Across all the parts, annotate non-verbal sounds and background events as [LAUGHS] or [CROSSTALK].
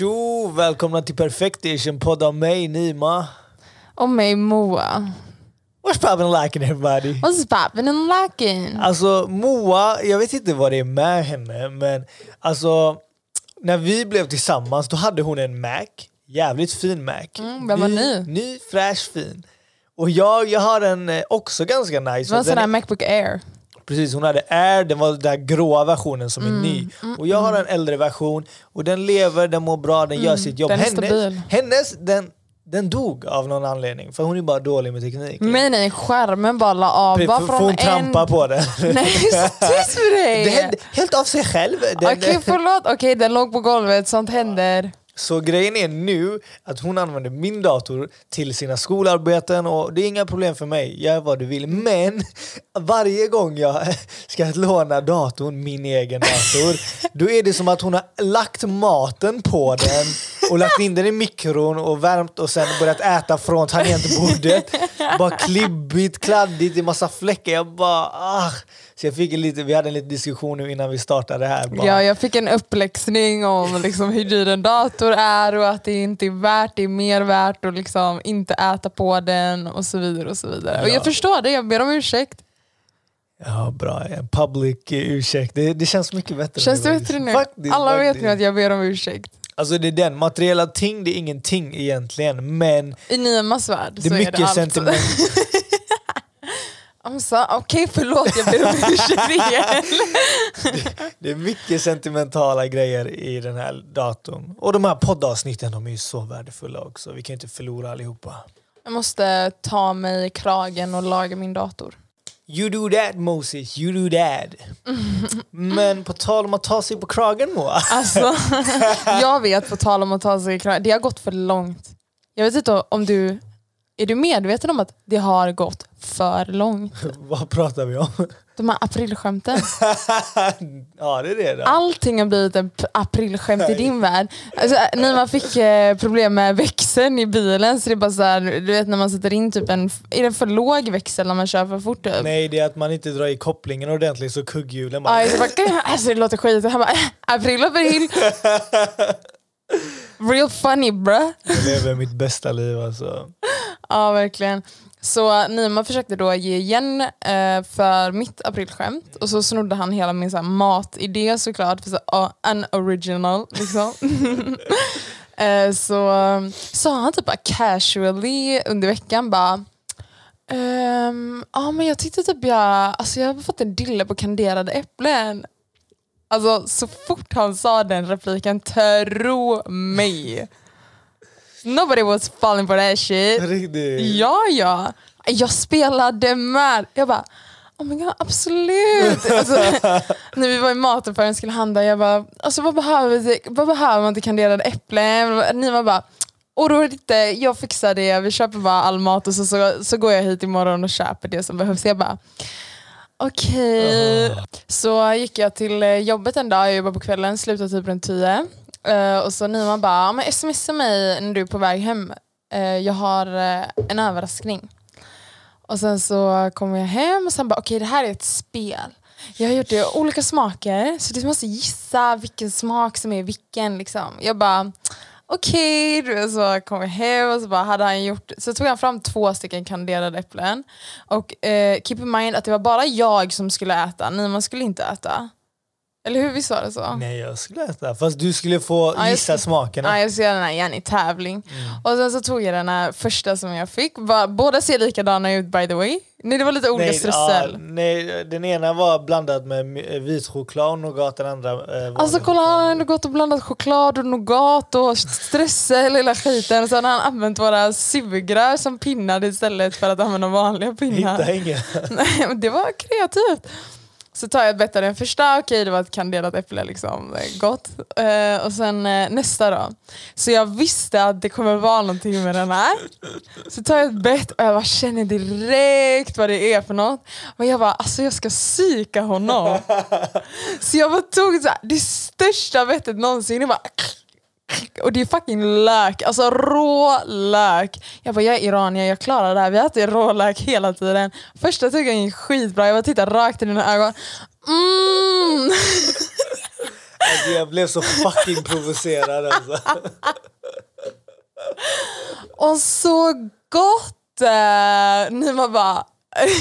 Tjo! Välkomna till Perfectation, podd av mig Nima. Och mig Moa. What's poppin' and lacking everybody? What's poppin' and lacking? Alltså Moa, jag vet inte vad det är med henne men alltså när vi blev tillsammans då hade hon en Mac, jävligt fin Mac. Mm, den var ny. Ny, fräsch, fin. Och jag, jag har en eh, också ganska nice. Det var en sån Den här är- Macbook Air. Precis, hon hade Air, den var den där gråa versionen som är Mm, ny. Och jag har en äldre version och den lever, den mår bra, den gör sitt jobb. Mm, den är hennes, hennes den, den dog av någon anledning, för hon är bara dålig med teknik. Nej nej, skärmen bara la av. För, Bara från hon en... på den. [LAUGHS] Nej, tyst med dig! det hände helt av sig själv. Den, Okej förlåt, okej den låg på golvet, sånt händer. Så grejen är nu att hon använder min dator till sina skolarbeten och det är inga problem för mig, gör vad du vill. Men varje gång jag [LAUGHS] ska låna datorn, min egen dator, då är det som att hon har lagt maten på den och lagt in den i mikron och värmt och sen börjat äta från tangentbordet. Bara klibbigt, kladdigt, i massa fläckar. Jag bara ah. Så jag fick en lite, vi hade en liten diskussion nu innan vi startade här. Bara, Ja, jag fick en uppläxning om liksom hur dyr en dator är och att det inte är värt, det är mer värt att liksom inte äta på den och så vidare. Och så vidare. Och Ja. jag förstår det, jag ber om ursäkt. Ja, bra. En public ursäkt. Det, det känns mycket bättre. Känns det nu bättre nu? Faktiskt, Alla vet faktiskt. nu att jag ber om ursäkt. Alltså det är den, materiella ting det är ingenting egentligen men I Nimas värld det så är är mycket det allt. sentiment. [LAUGHS] I'm so, Okej förlåt, jag ber om ursäkt igen. det är mycket sentimentala grejer i den här datorn. Och de här poddavsnitten de är ju så värdefulla också. Vi kan inte förlora allihopa. Jag måste ta mig i kragen och laga min dator. You do that Moses, you do that. Men på tal om att ta sig på kragen Moa. Alltså, jag vet på tal om att ta sig i kragen, det har gått för långt. Jag vet inte om du, är du medveten om att det har gått för långt? [LAUGHS] Vad pratar vi om? De här aprilskämten. [LAUGHS] ja det är det då. Allting har blivit en p- aprilskämt i din värld. Alltså, när man fick eh, problem med växeln i bilen, så det är bara så här, du vet när man sätter in typ en, är det för låg växel när man kör för fort? Typ? Nej det är att man inte drar i kopplingen ordentligt så kugghjulen bara... Aj, så bara, alltså det låter skit. Han bara, april, april. [LAUGHS] Real funny bruh. Jag lever mitt bästa liv alltså. Ja verkligen. Så Nima försökte då ge igen eh, för mitt aprilskämt och så snodde han hela min så här, matidé såklart, för så, uh, unoriginal liksom. [LAUGHS] eh, så sa han typ bara casually under veckan bara ehm, Ja men jag tyckte typ jag, alltså jag har fått en dille på kanderade äpplen. Alltså så fort han sa den repliken, tro mig. Nobody was falling for that shit. Riktigt. Ja, ja. Jag spelade med. Jag bara, oh my god, absolut. Alltså, [LAUGHS] när vi var i mataffären skulle handla, jag bara, alltså, vad, behöver, vi- vad behöver man till kanderade äpplen? Ni var bara, oroa dig inte, jag fixar det. Vi köper bara all mat och så, så, så går jag hit imorgon och köper det som behövs. Jag bara, okej. Så gick jag till eh, jobbet en dag, jag jobbar på kvällen, slutade typ runt tio. Eh, och så Nima bara, "Ja, men smsa mig när du är på väg hem. Eh, jag har en överraskning. Och sen så kommer jag hem och sen bara, okej det här är ett spel. Jag har gjort det i olika smaker, så du måste gissa vilken smak som är vilken. Liksom. Jag bara, okej. Okay. Så kom jag hem och så bara hade han gjort, så tog han fram två stycken kanderade äpplen. Och eh, keep in mind att det var bara jag som skulle äta, Nima skulle inte äta. Eller hur, visst var det så? Nej jag skulle äta, fast du skulle få Ja, jag gissa ska- smakerna. Ja, jag ska göra den här igen i tävling. Och sen så tog jag den här första som jag fick. Båda ser likadana ut by the way. Nej, det var lite olika nej, strössel. ja, nej, den ena var blandad med mi- vit choklad och nougat, den andra eh, Alltså kolla, han har ändå gått och blandat choklad och nougat och strössel hela skiten. Sen har han använt våra sugrör som pinnar istället för att använda vanliga pinnar. Hitta inga. [LAUGHS] Nej, men det var kreativt. Så tar jag ett bett av den första, okej det var ett kanderat äpple, liksom. Är gott. Eh, och sen eh, nästa då. Så jag visste att det kommer vara någonting med den här. Så tar jag ett bett och jag bara känner direkt vad det är för något. Och jag bara, alltså jag ska psyka honom. [LAUGHS] Så jag bara tog så här, det största bettet någonsin. Jag bara, och det är fucking lök, alltså rå lök. Jag bara, jag är iranier, jag klarar det här. Vi äter rå lök hela tiden. Första tuggan gick skitbra, jag bara tittade rakt i dina ögon. Mm. Alltså, jag blev så fucking provocerad alltså. Och så gott! Eh, ni var bara...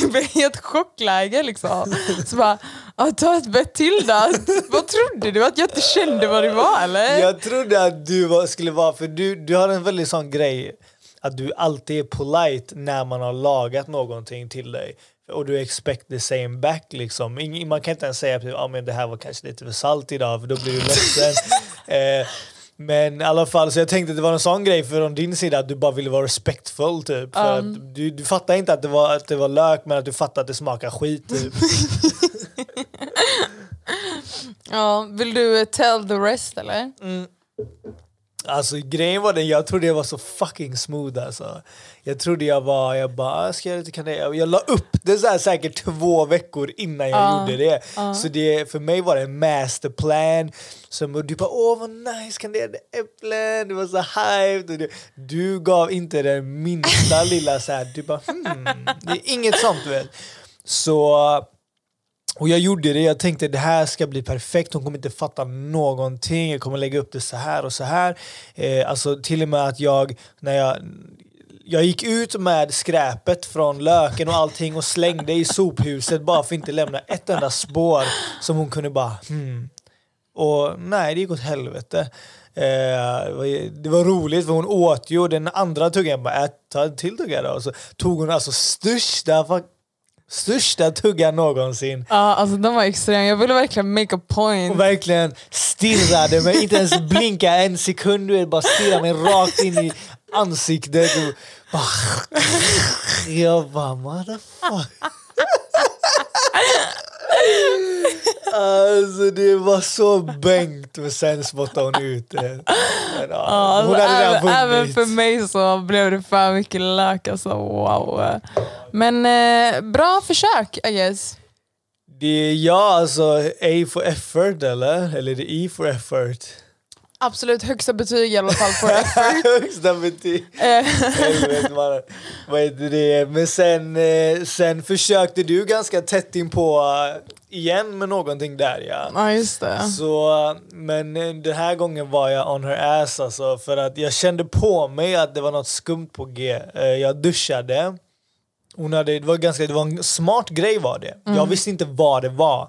Blev [LAUGHS] helt chockläge liksom. Så bara, "Ja, ta ett bett till då. Vad trodde du? Att jag inte kände vad det var eller? Jag trodde att du var, skulle vara, för du, du har en väldigt sån grej att du alltid är polite när man har lagat någonting till dig. Och du expect the same back liksom. Man kan inte ens säga att ah, men det här var kanske lite för salt idag för då blir du ledsen. [LAUGHS] eh, men i alla fall, så jag tänkte att det var en sån grej från din sida att du bara ville vara respectful typ. För att du, du fattar inte att det, var, att det var lök men att du fattar att det smakar skit typ. [LAUGHS] [LAUGHS] Ja, vill du tell the rest eller? Alltså grejen var den, jag trodde jag var så fucking smooth alltså. Jag trodde jag var, jag bara, "Ah, ska jag lite kanel? Jag la upp det så här säkert två veckor innan jag Ja, gjorde det. Så det, för mig var det en masterplan. Som, du bara, åh vad nice, kanderade äpplen, det var så du, du gav inte den minsta lilla så här, du bara, hmm, det är inget sånt du vet. Så och jag gjorde det, jag tänkte det här ska bli perfekt, hon kommer inte fatta någonting, jag kommer lägga upp det så här och så här. Eh, alltså till och med att jag, när jag, jag gick ut med skräpet från löken och allting och slängde i sophuset bara för att inte lämna ett enda spår som hon kunde bara hmm. Och nej, det gick åt helvete. Eh, det, var, det var roligt för hon åt ju och den andra tuggan jag bara ät, ta en till tugga då. Och så tog hon alltså största fuck- Största tuggan någonsin Ja, alltså de var extrema. Jag ville verkligen make a point. och verkligen stirrade mig, inte ens blinka en sekund, du bara stirrade mig rakt in i ansiktet. Och bara, jag bara motherfucker. Alltså det var så bänkt och sen spottade hon ut det. Ja, alltså, hon hade även, även vunnit. för mig så blev det för mycket lök. Alltså, wow. Men eh, bra försök, I guess. Det är ja, alltså A for effort eller? Eller är det E for effort? Absolut högsta betyg i alla fall på [LAUGHS] effort. Högsta betyg. Eh, Helvete mannen. Vad heter det? Men sen, eh, sen försökte du ganska tätt in på eh, igen med någonting där ja. Ja, just det. Så, men eh, den här gången var jag on her ass alltså, för att jag kände på mig att det var något skumt på G. Eh, Jag duschade. Hon hade, det, var ganska, det var en smart grej var det. Jag visste inte vad det var eh,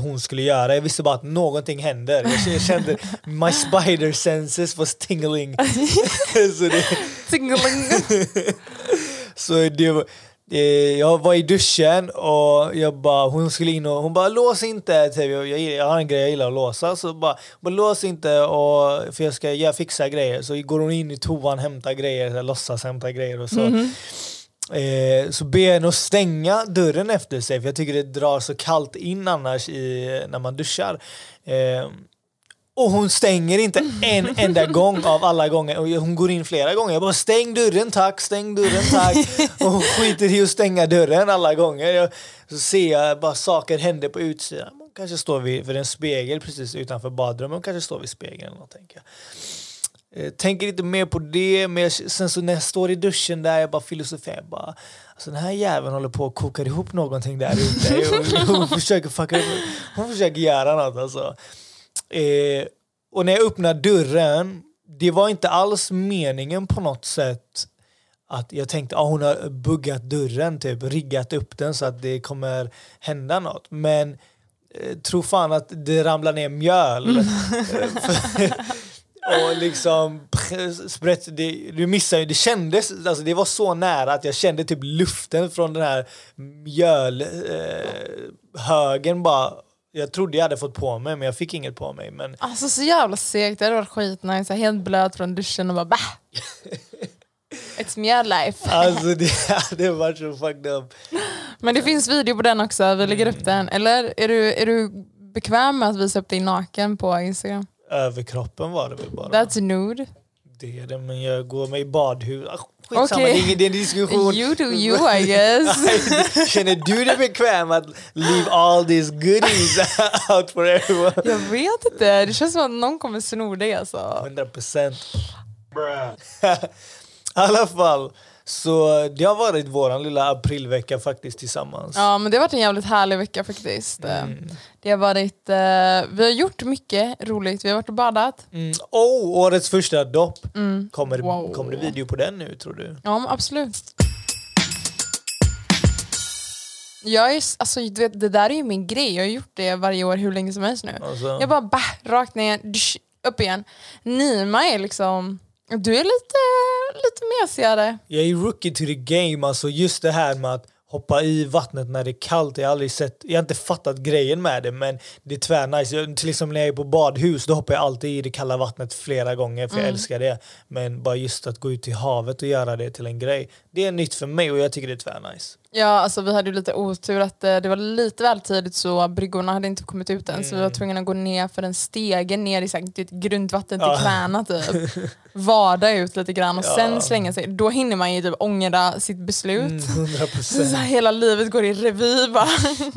hon skulle göra. Jag visste bara att någonting händer. Jag, kände my spider senses was tingling. [LAUGHS] Så det, Tingling. [LAUGHS] så det var, eh, jag var i duschen och jag bara, hon skulle in och hon bara lås inte. Typ. Jag, jag, jag har en grej jag gillar att låsa. Så bara, bara lås inte och, för jag ska jag fixa grejer. Så går hon in i toan hämtar grejer, eller låtsas hämta grejer och så. Eh, så ber jag henne att stänga dörren efter sig för jag tycker det drar så kallt in annars i, när man duschar. Eh, och hon stänger inte en enda gång av alla gånger. Och hon går in flera gånger. Jag bara stäng dörren tack, stäng dörren tack. Och hon skiter i att stänga dörren alla gånger. Jag, så ser jag bara saker händer på utsidan. Hon kanske står vid, för en spegel precis utanför badrummet. Hon kanske står vid spegeln eller något, tänker jag. Eh, tänker inte mer på det, men jag, sen så när jag står i duschen där, jag bara filosoferar. Jag bara, alltså den här jäveln håller på att koka ihop någonting där ute. [LAUGHS] hon, hon, försöker fucka, hon försöker göra något alltså. Eh, och när jag öppnar dörren, det var inte alls meningen på något sätt att jag tänkte att ah, hon har buggat dörren, typ riggat upp den så att det kommer hända något. Men eh, tro fan att det ramlar ner mjöl. [LAUGHS] För- och liksom sprätt, det, du missar ju, det kändes, alltså det var så nära att jag kände typ luften från den här mjölhögen eh, högen bara. Jag trodde jag hade fått på mig men jag fick inget på mig. Men Alltså så jävla segt. Det hade varit skitnice. Helt blöt från duschen och bara bah. [LAUGHS] It's mjöl life. alltså det hade varit så fucked up. Men det finns video på den också. Vi lägger upp den. Eller är du, är du bekväm med att visa upp dig naken på Instagram? Överkroppen var det väl bara. That's nude. Det är det, men jag går med i badhus. Ah, skitsamma, Okej. det är ingen diskussion. You do you I guess. [LAUGHS] Känner du dig bekväm att leave all these goodies [LAUGHS] out for everyone? Jag vet inte. Det känns som att någon kommer sno det alltså. 100 procent. [LAUGHS] I alla fall. Så det har varit vår lilla aprilvecka faktiskt tillsammans. Ja men det har varit en jävligt härlig vecka faktiskt. Mm. Det har varit, eh, vi har gjort mycket roligt, vi har varit och badat. Mm. Oh, årets första dopp. Mm. Kommer, Wow. kommer det video på den nu tror du? Ja absolut. Jag är, alltså, du vet, det där är ju min grej, jag har gjort det varje år hur länge som helst nu. Alltså, Jag bara bah, rakt ner, upp igen. Nima är liksom, du är lite, lite mesigare. Jag är rookie to the game, alltså just det här med att hoppa i vattnet när det är kallt. Jag har aldrig sett, jag har inte fattat grejen med det men det är tvärnice. Till exempel när jag är på badhus då hoppar jag alltid i det kalla vattnet flera gånger för jag älskar det. Men bara just att gå ut i havet och göra det till en grej. Det är nytt för mig och jag tycker det är tvärnice. Ja, alltså vi hade ju lite otur att eh, det var lite väl tidigt så bryggorna hade inte kommit ut än så vi var tvungna att gå ner för en stege ner i sagt, ett grundvatten till Ja. knäna [LAUGHS] typ. Vada ut lite grann och Ja. sen slänga sig. Då hinner man ju typ ångra sitt beslut. Mm, 100 Så, procent. [LAUGHS] så här, hela livet går i revy bara.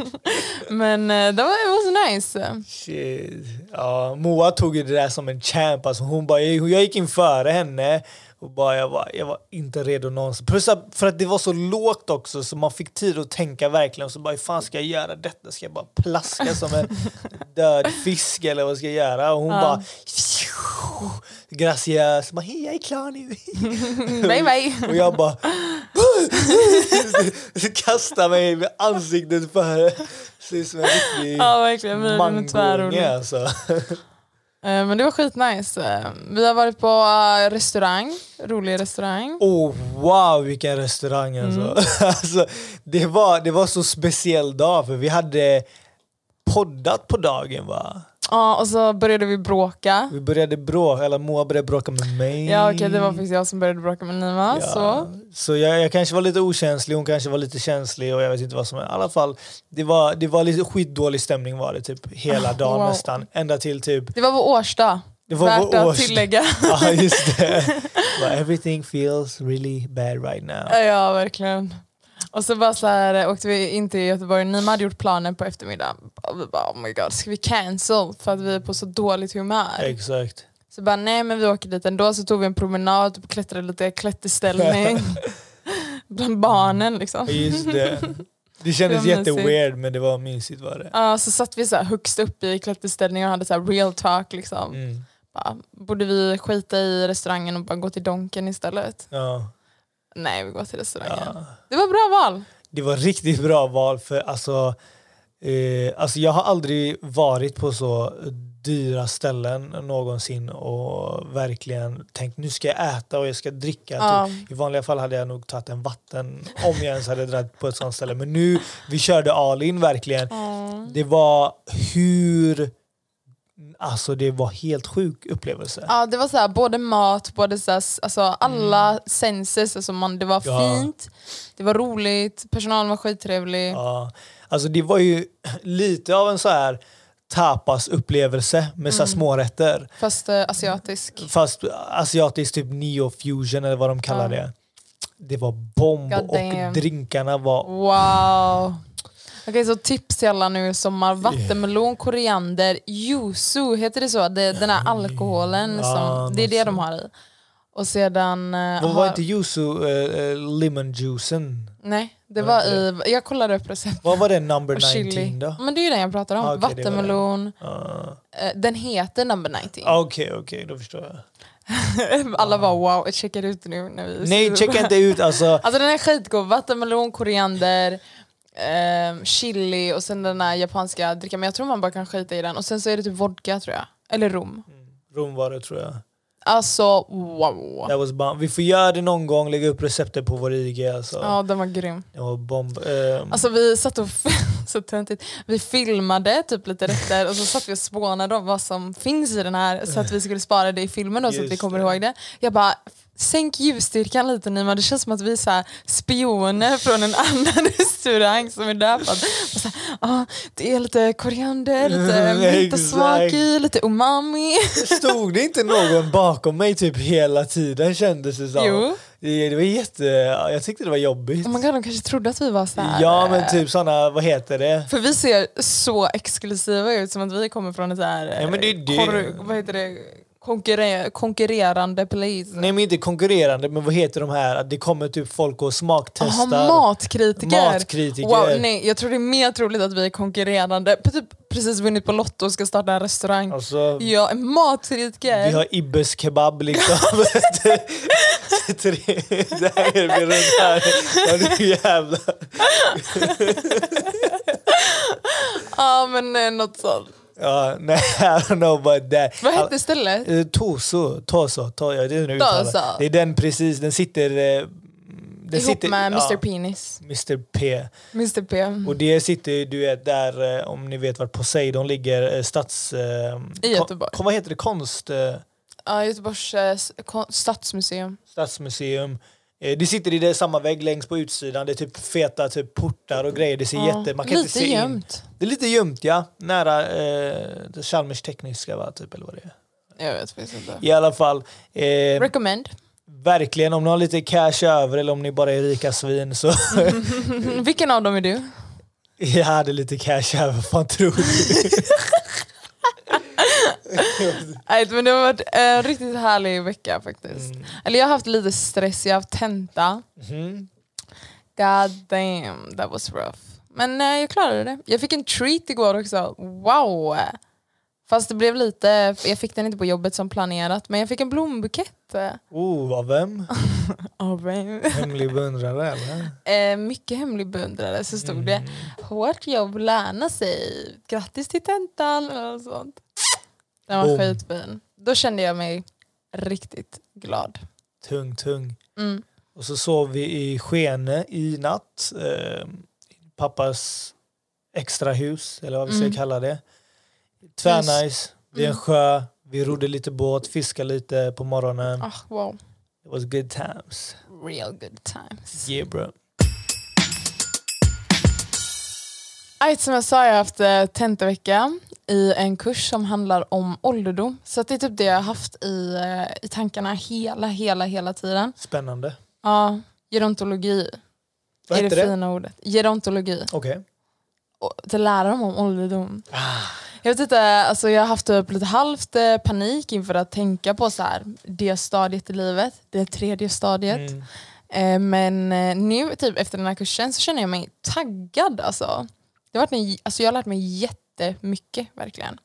[LAUGHS] Men eh, det var, it was nice. Shit. Ja, Moa tog ju det där som en champ. Alltså hon bara, jag jag gick in före henne och bara, jag, var, jag var inte redo någonsin. Plus att, för att det var så lågt också så man fick tid att tänka verkligen. Och så bara, hur fan ska jag göra detta? Ska jag bara plaska som en [LAUGHS] död fisk eller vad ska jag göra? Och hon Ja. bara gracias. Bara, hej jag är klar nu. [LAUGHS] bye bye. Och jag bara [LAUGHS] kastar mig med ansiktet före. Ser ut som en riktig tvärrolig. mangounge alltså. Eh, Men det var skitnice. Eh, Vi har varit på eh, restaurang, rolig restaurang. Oh wow vilken restaurang alltså. Mm. [LAUGHS] alltså det, var, det var så speciell dag för vi hade poddat på dagen va? Ja, och så började vi bråka. Vi började bråka, eller Moa började bråka med mig. Ja okej, det var faktiskt jag som började bråka med Nima. Ja. Så. så jag, jag kanske var lite okänslig, hon kanske var lite känslig och jag vet inte vad som är. I alla fall, det var, det var lite skitdålig stämning var det typ hela dagen Wow. nästan. Ända till typ, Det var vår årsdag. det var Värt vår att årsdag. tillägga. [LAUGHS] ja just det. [LAUGHS] Bara, Everything feels really bad right now. ja verkligen. Och så bara så här, åkte vi in till Göteborg, Nima hade gjort planen på eftermiddagen. Och vi bara oh my god, ska vi cancel för att vi är på så dåligt humör? Exakt. Så bara nej men vi åker dit ändå, så tog vi en promenad och klättrade lite klätterställning. [LAUGHS] Bland barnen liksom. Just det. [LAUGHS] Det kändes Det jätteweird men det var mysigt var det. Ja, så satt vi så högst upp i klätterställning och hade så här real talk. Liksom. Mm. Bara, borde vi skita i restaurangen och bara gå till Donken istället? Ja. Nej, vi går till restaurangen. Ja. Det var bra val. Det var riktigt bra val för alltså, eh, alltså jag har aldrig varit på så dyra ställen någonsin och verkligen tänkt nu ska jag äta och jag ska dricka. Ja. Typ. I vanliga fall hade jag nog tagit en vatten om jag ens hade dragit på ett sånt ställe. Men nu, vi körde all in verkligen. Det var hur... Alltså det var helt sjuk upplevelse. Ja, det var så här, både mat, både så här, alltså, alla senses. Alltså man, det var Ja. fint, det var roligt, personalen var skittrevlig. Ja. Alltså det var ju lite av en så här tapas-upplevelse med så här smårätter. Fast eh, asiatisk. Fast asiatiskt typ neo-fusion eller vad de kallar Ja. det. Det var bomb och drinkarna var... Wow. Okej, så tips till alla nu i sommar. Vattenmelon, koriander, yuzu, heter det så? Det, den här alkoholen, som, det är det de har i. Och sedan... eh, Vad var har, inte yuzu, uh, lemonjuicen? Nej, det Var i... Jag kollade upp recept. Vad var det number Och 19 chili. då? Men det är ju den jag pratar om. Ah, var Vattenmelon. Ah, eh, Den heter number 19. Okej, okej, då förstår jag. [LAUGHS] Alla var wow, jag checkar ut nu när vi Nej, checka inte ut alltså. [LAUGHS] Alltså den är skitgod. Vattenmelon, koriander, ehm, chili och sen den här japanska drickan. Men jag tror man bara kan skita i den. Och sen så är det typ vodka tror jag. Eller rom. Rom var det tror jag. Alltså wow. That was bomb. Vi får göra det någon gång, lägga upp receptet på vår IG. Alltså. Ja den var grym. Det var bomb. Ehm, Alltså vi satt och [LAUGHS] så töntigt. Vi filmade typ lite rätter och så satt vi och spånade om vad som finns i den här så att vi skulle spara det i filmen då, så att vi kommer det. ihåg det. Jag bara Sänk ljusstyrkan lite Nima, det känns som att vi är så spioner från en annan [LAUGHS] restaurang som är där för att ah, det är lite koriander, lite [LAUGHS] myntasmak i, lite umami. [LAUGHS] Stod det inte någon bakom mig typ hela tiden kändes det som? Jo. Det, det var jätte... Jag tyckte det var jobbigt. Oh God, de kanske trodde att vi var så här. ja men eh, typ såna, vad heter det? För vi ser så exklusiva ut som att vi kommer från ett så här, Ja, men det är det. Vad heter det? Konkurre- konkurrerande place. Nej men inte konkurrerande, men vad heter de här? Att det kommer typ folk och smaktestar. Aha, matkritiker. Matkritiker. Wow, nej, jag tror det är mer troligt att vi är konkurrerande. Typ precis vunnit på Lotto och ska starta en restaurang. Alltså, Jag är matkritiker. vi har Ibbes kebab liksom. [LAUGHS] Tre, där är vi runt här. Ja, nu jävlar. Ja men eh, något sånt. Ja, nej, [LAUGHS] I don't know about that. Vad hette stället? Eh, Toso, Toso, to, jag vet inte hur det är den precis, den sitter... eh, Den Ihop sitter, med Mr ja, Penis. Mr P. Mr P. Och det sitter du vet där, eh, om ni vet var Poseidon ligger, stads... I Göteborg. Kon, vad heter det? Konst... Ja, Göteborgs stadsmuseum. Stadsmuseum. Eh, Det sitter i det samma vägg längst på utsidan. Det är typ feta typ portar och grejer. Det ser Ja, jätte... Man kan inte lite se in. gömt. Det är lite gömt ja. Nära eh, Chalmers tekniska va? Typ, eller vad det är. Jag vet faktiskt inte. I alla fall. Eh, Recommend. verkligen, om ni har lite cash över eller om ni bara är rika svin så... [LAUGHS] Vilken av dem är du? jag hade lite cash över, fan tror du? [LAUGHS] [LAUGHS] Nej, men det har varit en riktigt härlig vecka faktiskt. Mm. Eller jag har haft lite stress, jag har haft tenta. Mhm. God damn, that was rough. Men eh, jag klarade det. Jag fick en treat igår också. Wow! Fast det blev lite, jag fick den inte på jobbet som planerat, men jag fick en blombukett. Oh, av vem? [LAUGHS] Oh, baby. Hemlig beundrare eller? eh, mycket hemlig beundrare så stod Mm. det hårt jobb lönar sig. Grattis till tentan och sånt. Den var Boom. skitfin. Då kände jag mig riktigt glad. Tung, tung. Mm. Och så sov vi i Skene i natt. Eh, pappas extra hus, eller vad vi ska Mm. kalla det. Tvärnice. Vid en Mm. sjö. Vi rodde lite båt, fiskade lite på morgonen. Ah, wow. It was good times. Real good times. Yeah bro. Aj, som jag sa, jag har haft tentavecka i en kurs som handlar om ålderdom. Så att det är typ det jag har haft i, eh, i tankarna hela, hela, hela tiden. Spännande. Ja, gerontologi Vad är det, det? fina ordet. Gerontologi. Okej. Och att lära dem om ålderdom. Jag vet inte, alltså jag har haft typ lite halvt eh, panik inför att tänka på så här, det stadiet i livet, det tredje stadiet. Mm. Eh, men nu typ efter den här kursen så känner jag mig taggad. Alltså. Det har varit en, alltså jag har lärt mig jättemycket verkligen.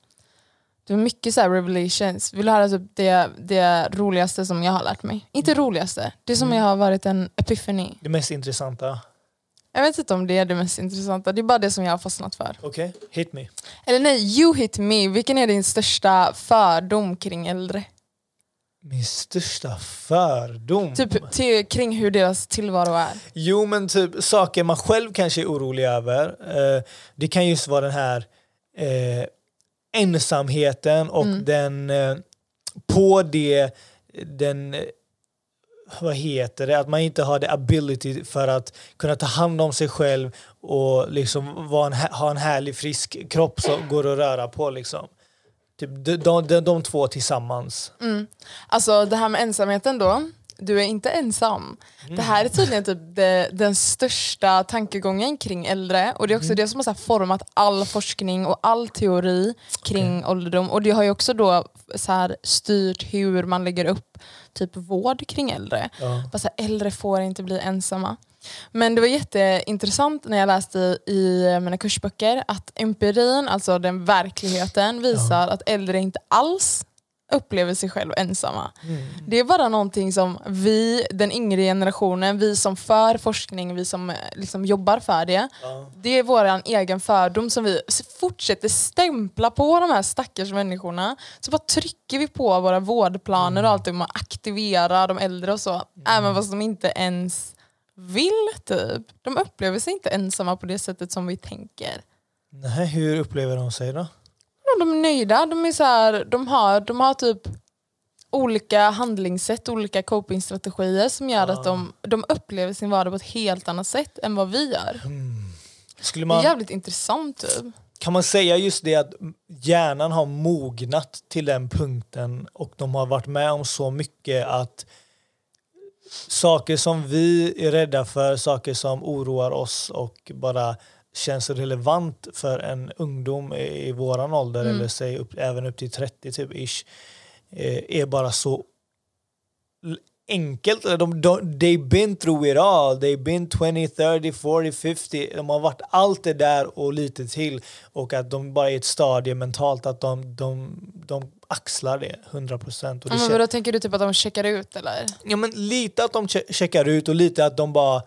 Det var mycket så här revelations. Vill du höra typ det, det roligaste som jag har lärt mig? Inte roligaste, det som Mm. jag har varit en epiphany. Det mest intressanta. Jag vet inte om det är det mest intressanta, det är bara det som jag har fastnat för. Okej, hit me. Eller nej, you hit me. Vilken är din största fördom kring äldre? Min största fördom? Typ till, kring hur deras tillvaro är. Jo men typ saker man själv kanske är orolig över. Eh, det kan just vara den här eh, ensamheten och Mm. den eh, på det den eh, vad heter det, att man inte har the ability för att kunna ta hand om sig själv och liksom vara en, ha en härlig frisk kropp som går att röra på. Liksom. Typ de, de, de, de två tillsammans. Mm. Alltså det här med ensamheten då, du är inte ensam. Det här är tydligen typ det, den största tankegången kring äldre och det är också det som har format all forskning och all teori kring ålderdom. Och det har ju också då så här styrt hur man lägger upp typ vård kring äldre. Ja. Bara så här, äldre får inte bli ensamma. Men det var jätteintressant när jag läste i mina kursböcker att empirin, alltså den verkligheten, visar att äldre inte alls upplever sig själv ensamma. Mm. Det är bara någonting som vi, den yngre generationen, vi som för forskning, vi som eh, liksom jobbar för det, Ja. det är vår egen fördom som vi fortsätter stämpla på de här stackars människorna. Så bara trycker vi på våra vårdplaner och allt om att aktivera de äldre och så. Även fast de inte ens vill typ. De upplever sig inte ensamma på det sättet som vi tänker. Nej, hur upplever de sig då? De är nöjda, de, är så här, de, har, de har typ olika handlingssätt, olika copingstrategier som gör att de, de upplever sin vardag på ett helt annat sätt än vad vi gör. Skulle Det är man, jävligt intressant typ. kan man säga just det att hjärnan har mognat till den punkten och de har varit med om så mycket att saker som vi är rädda för, saker som oroar oss och bara känns relevant för en ungdom i, våran ålder Mm. eller säg upp, även upp till 30 typ ish. eh, är bara så enkelt. De, de, they've been through it all. They've been 20, 30, 40, 50. De har varit allt det där och lite till. Och att de bara är i ett stadie mentalt att de, de, de axlar det 100 procent. Ja, men då tänker du typ att de checkar ut eller? Ja, men lite att de che- checkar ut och lite att de bara...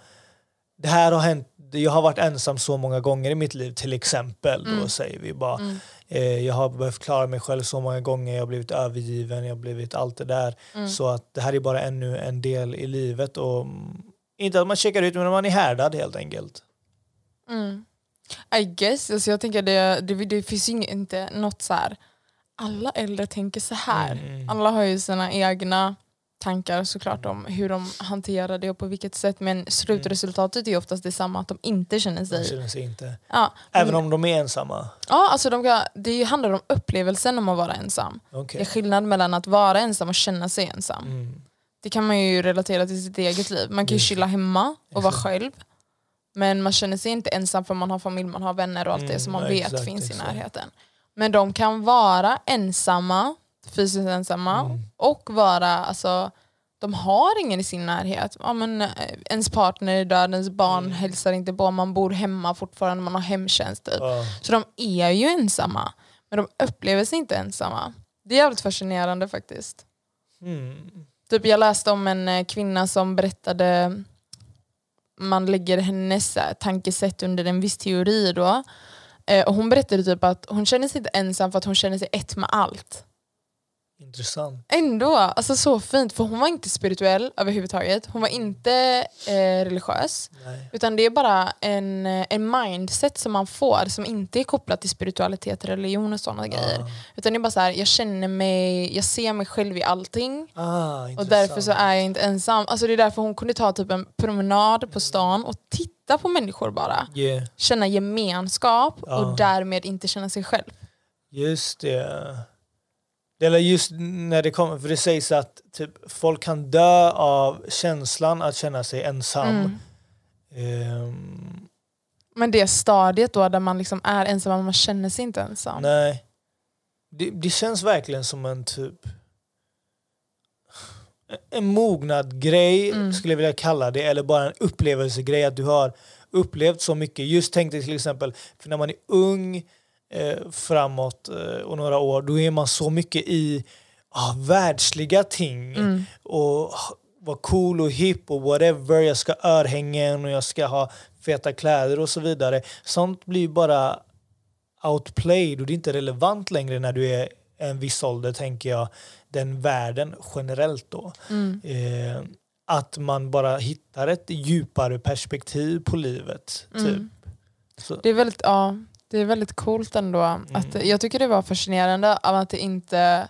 Det här har hänt. Jag har varit ensam så många gånger i mitt liv till exempel. Då säger vi bara. Mm. Eh, jag har behövt klara mig själv så många gånger. Jag har blivit övergiven. Jag har blivit allt det där. Mm. Så att det här är bara ännu en del i livet. Och, mm, inte att man checkar ut men man är härdad helt enkelt. Mm. I guess, alltså jag tänker det, det, det finns ju inte något så här. alla äldre tänker så här. Mm. Alla har ju sina egna tankar såklart om hur de hanterar det och på vilket sätt men slutresultatet är oftast detsamma, att de inte känner sig... känner sig inte. Ja, Även men, om de är ensamma. ja, alltså de kan, det handlar om upplevelsen om att vara ensam. Okej. Det är skillnad mellan att vara ensam och känna sig ensam. Mm. Det kan man ju relatera till sitt eget liv. Man kan ju det. chilla hemma och vara själv. Men man känner sig inte ensam för man har familj, man har vänner och allt det Mm, som man vet exakt, finns exakt. i närheten. Men de kan vara ensamma, fysiskt ensamma Mm. och vara, alltså, de har ingen i sin närhet. Ja, men, eh, ens partner är död, ens barn Mm. hälsar inte på, man bor hemma fortfarande, man har hemtjänst. Typ. Ja. Så de är ju ensamma, men de upplever sig inte ensamma. Det är jävligt fascinerande faktiskt. Mm. Typ jag läste om en eh, kvinna som berättade man lägger hennes eh, tankesätt under en viss teori då. Eh, och hon berättade typ att hon känner sig inte ensam för att hon känner sig ett med allt. Intressant. Ändå, alltså så fint för hon var inte spirituell överhuvudtaget. Hon var inte eh, religiös. Nej. Utan det är bara en, eh, en mindset som man får som inte är kopplat till spiritualitet, religion och sådana grejer. Utan det är bara så här, jag känner mig, jag ser mig själv i allting. Ah, Och därför så är jag inte ensam. Alltså det är därför hon kunde ta typ en promenad på stan och titta på människor bara. Yeah. Känna gemenskap Ja. och därmed inte känna sig själv. Just det. Eller just när det kommer, för det sägs att typ, folk kan dö av känslan att känna sig ensam. Mm. Ehm, Men det stadiet då där man liksom är ensam men man känner sig inte ensam. nej. Det, det känns verkligen som en typ en mognad grej Mm. skulle jag vilja kalla det. Eller bara en upplevelsegrej att du har upplevt så mycket. Just tänk dig till exempel, för när man är ung eh, framåt eh, och några år, då är man så mycket i ah, världsliga ting. Mm. Och vara cool och hipp och whatever. Jag ska ha örhängen och jag ska ha feta kläder och så vidare. Sånt blir bara outplayed och det är inte relevant längre när du är en viss ålder, tänker jag. Den världen generellt då. Mm. Eh, att man bara hittar ett djupare perspektiv på livet. Typ. Mm. Det är väldigt, ja, det är väldigt coolt ändå. Att, Mm. jag tycker det var fascinerande av att det inte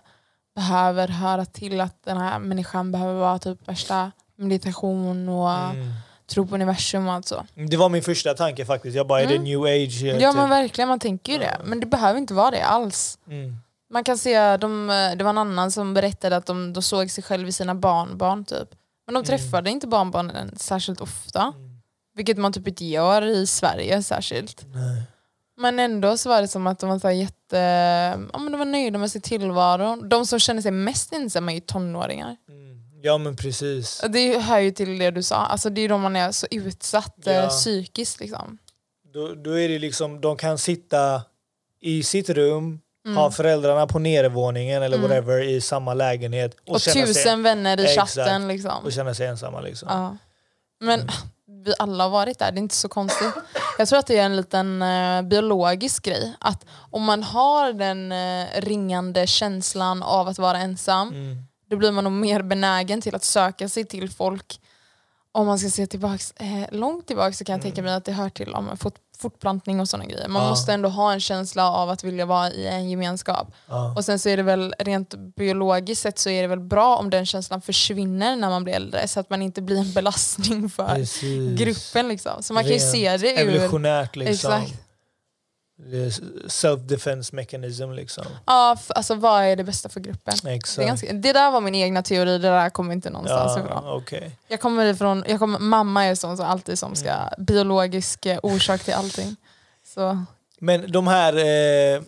behöver höra till att den här människan behöver vara typ värsta meditation och mm. tro på universum och allt så. Det var min första tanke faktiskt. Jag bara, är det Mm. new age? eh, Ja typ? men verkligen, man tänker ju det. Men det behöver inte vara det alls. mm. Man kan se, de, det var en annan som berättade att de, de såg sig själv i sina barnbarn typ. Men de Mm. träffade inte barnbarnen särskilt ofta. Mm. Vilket man typ inte gör i Sverige särskilt. Nej. Men ändå så var det som att de var, så jätte, ja, men de var nöjda med sin tillvaro. De som känner sig mest ensamma är ju tonåringar. Mm. Ja men precis. Det hör ju till det du sa, alltså det är då man är så utsatt eh, Ja. psykiskt. Liksom. Då, då är det liksom, de kan sitta i sitt rum, Mm. ha föräldrarna på nedervåningen eller Mm. whatever i samma lägenhet och, Och tusen sig, vänner i Exakt. chatten. Liksom. och känna sig ensamma. Liksom. Ja. Men Mm. Vi alla har varit där, det är inte så konstigt. Jag tror att det är en liten eh, biologisk grej. Att om man har den eh, ringande känslan av att vara ensam, Mm. då blir man nog mer benägen till att söka sig till folk. Om man ska se tillbaks, eh, långt tillbaka så kan jag tänka mig att det hör till om fort, fortplantning och sådana grejer. Man Ja. måste ändå ha en känsla av att vilja vara i en gemenskap. Ja. Och sen så är det väl rent biologiskt sett så är det väl bra om den känslan försvinner när man blir äldre så att man inte blir en belastning för Precis. gruppen. Liksom. Så man kan ju Rent se det ur... Evolutionärt liksom. Exakt. Det är Self-defense mechanism liksom. Ja, alltså vad är det bästa för gruppen? Det, är Exakt. ganska, det där var min egna teori, det där kommer inte någonstans ifrån. Ja, okej. Jag kommer ifrån, jag kommer, mamma är sån som alltid som ska, Mm. biologisk eh, orsak till allting. Så, Men de här, eh,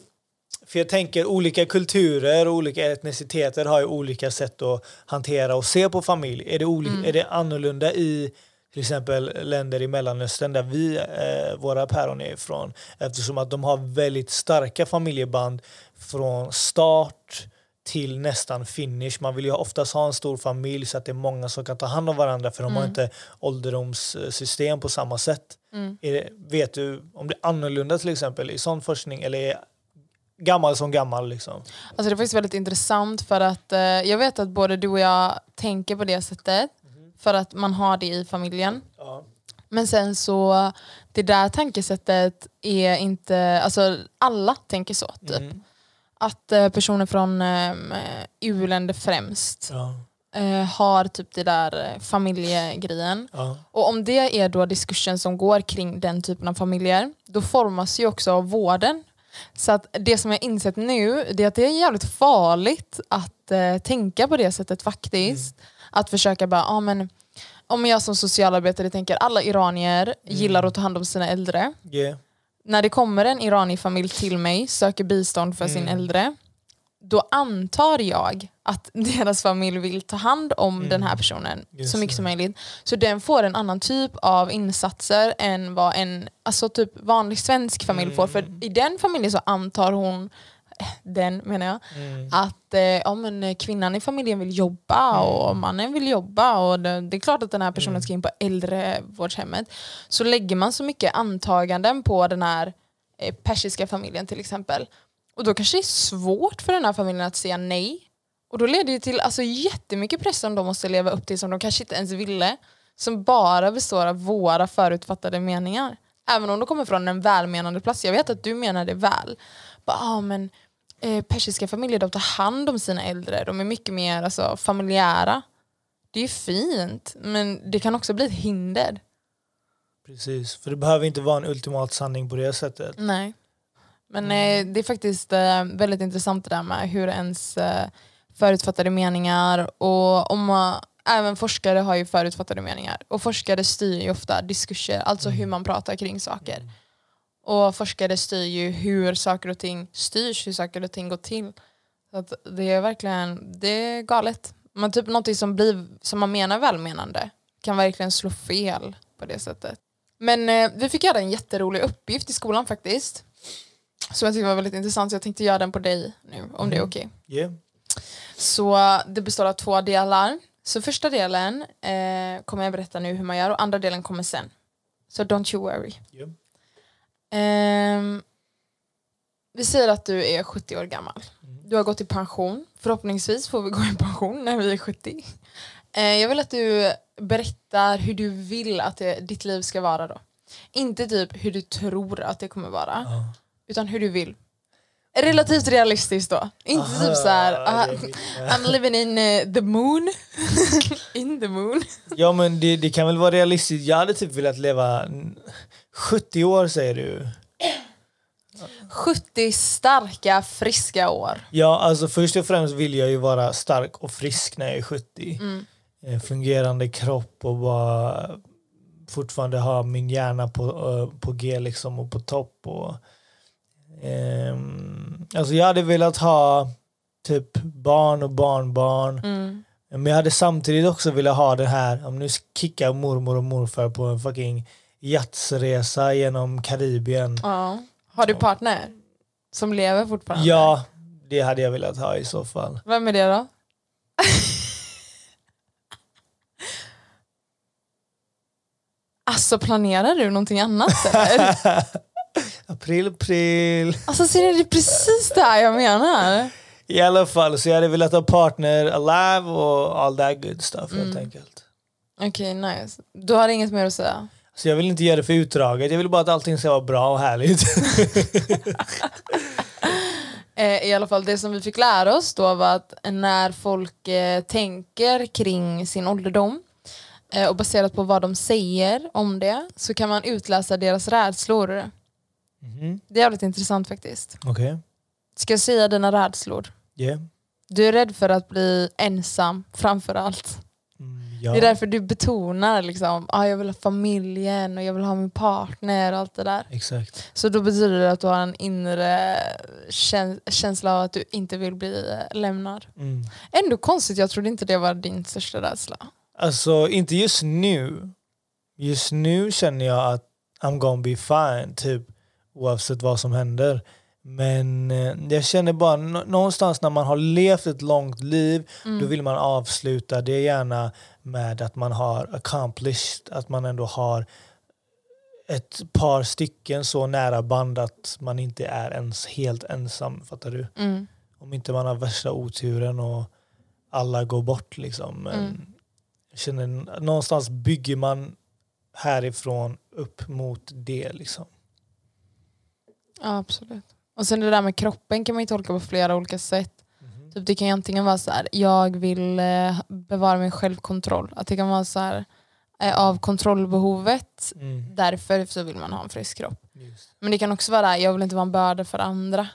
för jag tänker olika kulturer och olika etniciteter har ju olika sätt att hantera och se på familj. Är det, oli- Mm. är det annorlunda i till exempel länder i Mellanöstern där vi, eh, våra päron är ifrån eftersom att de har väldigt starka familjeband från start till nästan finish. Man vill ju oftast ha en stor familj så att det är många som kan ta hand om varandra för de har Mm. inte ålderdomssystem på samma sätt. Mm. Det, vet du om det är annorlunda till exempel i sån forskning eller är gammal som gammal? Liksom? Alltså det är faktiskt väldigt intressant för att eh, jag vet att både du och jag tänker på det sättet för att man har det i familjen. Ja. Men sen så, det där tankesättet är inte, alltså alla tänker så typ. Mm. Att eh, personer från eh, u-länder främst Ja. eh, har typ det där eh, familjegrejen. Ja. Och om det är då diskursen som går kring den typen av familjer, då formas ju också vården. Så att det som jag insett nu, det är att det är jävligt farligt att eh, tänka på det sättet faktiskt. Att försöka bara, ah, men, om jag som socialarbetare tänker alla iranier gillar att ta hand om sina äldre. Yeah. När det kommer en iranier-familj till mig, söker bistånd för sin Mm. äldre, då antar jag att [LAUGHS] deras familj vill ta hand om den här personen Just så mycket som möjligt. Så den får en annan typ av insatser än vad en alltså typ vanlig svensk familj får. För i den familjen så antar hon, den menar jag, Mm. att eh, ja, men, eh, kvinnan i familjen vill jobba och mannen vill jobba och det, det är klart att den här personen ska in på äldrevårdshemmet. Så lägger man så mycket antaganden på den här eh, persiska familjen till exempel. Och då kanske det är svårt för den här familjen att säga nej. Och då leder det till alltså, jättemycket press som de måste leva upp till som de kanske inte ens ville. Som bara består av våra förutfattade meningar. Även om de kommer från en välmenande plats. Jag vet att du menar det väl. Bara, ah, men, eh, persiska familjer de tar hand om sina äldre. De är mycket mer alltså, familjära. Det är fint, men det kan också bli ett hinder. Precis, för det behöver inte vara en ultimat sanning på det sättet. Nej. Men eh, det är faktiskt eh, väldigt intressant det där med hur ens eh, förutfattade meningar och om man, även forskare har ju förutfattade meningar och forskare styr ju ofta diskurser, alltså hur man pratar kring saker. Och forskare styr ju hur saker och ting styrs, hur saker och ting går till. Så det är verkligen, det är galet. Men typ någonting som, blir, som man menar välmenande kan verkligen slå fel på det sättet. Men eh, vi fick göra en jätterolig uppgift i skolan faktiskt. Som jag tyckte var väldigt intressant så jag tänkte göra den på dig nu om det är okej. Yeah. Så det består av två delar. Så första delen eh, kommer jag berätta nu hur man gör och andra delen kommer sen. Så don't you worry. Yeah. Ehm, vi säger att du är 70 år gammal. Du har gått i pension. Förhoppningsvis får vi gå i pension när vi är 70. Eh, jag vill att du berättar hur du vill att det, ditt liv ska vara då. Inte typ hur du tror att det kommer vara, Ja. utan hur du vill. Relativt realistiskt då. Inte typ så här, Aha, ah, det är mitt- [LAUGHS] I'm living in eh, the moon. [LAUGHS] in the moon. Ja men det, det kan väl vara realistiskt. Jag hade typ velat leva 70 år säger du. 70 starka, friska år. Ja alltså först och främst vill jag ju vara stark och frisk när jag är 70. Mm. Eh, Fungerande kropp och bara fortfarande ha min hjärna på, eh, på G liksom och på topp. Och, ehm, alltså jag hade velat ha typ barn och barnbarn. Mm. Men jag hade samtidigt också velat ha det här, om nu kickar mormor och morfar på en fucking jatsresa genom Karibien. Ja. Har du partner? Som lever fortfarande? Ja, det hade jag velat ha i så fall. Vem är det då? [LAUGHS] alltså planerar du någonting annat eller? [LAUGHS] april, april. Alltså ser du, det är precis det här jag menar. I alla fall, så jag hade velat ha partner alive och all that good stuff helt enkelt. Okej, nice. Du har inget mer att säga? Så jag vill inte göra det för utdraget, jag vill bara att allting ska vara bra och härligt. [LAUGHS] Eh, I alla fall det som vi fick lära oss då var att när folk eh, tänker kring sin ålderdom eh, och baserat på vad de säger om det så kan man utläsa deras rädslor. Mhm. Det är jävligt intressant faktiskt. Okej, Ska jag säga dina rädslor? yeah. Du är rädd för att bli ensam framför allt. Ja, Det är därför du betonar liksom, ah, jag vill ha familjen och jag vill ha min partner och allt det där. exakt. Så då betyder det att du har en inre käns- känsla av att du inte vill bli lämnad. Mm. Ändå konstigt, jag trodde inte det var din största rädsla. Alltså inte just nu. Just nu känner jag att I'm gonna be fine, typ oavsett vad som händer. Men eh, jag känner bara nå- någonstans när man har levt ett långt liv, då vill man avsluta det gärna med att man har accomplished, att man ändå har ett par stycken så nära band att man inte är ens helt ensam. Fattar du? Mm. Om inte man har värsta oturen och alla går bort. Liksom. Men Mm. jag känner, någonstans bygger man härifrån upp mot det. Liksom. Ja, absolut. Och sen det där med kroppen kan man ju tolka på flera olika sätt. Typ det kan ju antingen vara så här, jag vill eh, bevara min självkontroll. Att det kan vara så här, eh, av kontrollbehovet, Mm. därför så vill man ha en frisk kropp. Just. Men det kan också vara, jag vill inte vara en börda för andra.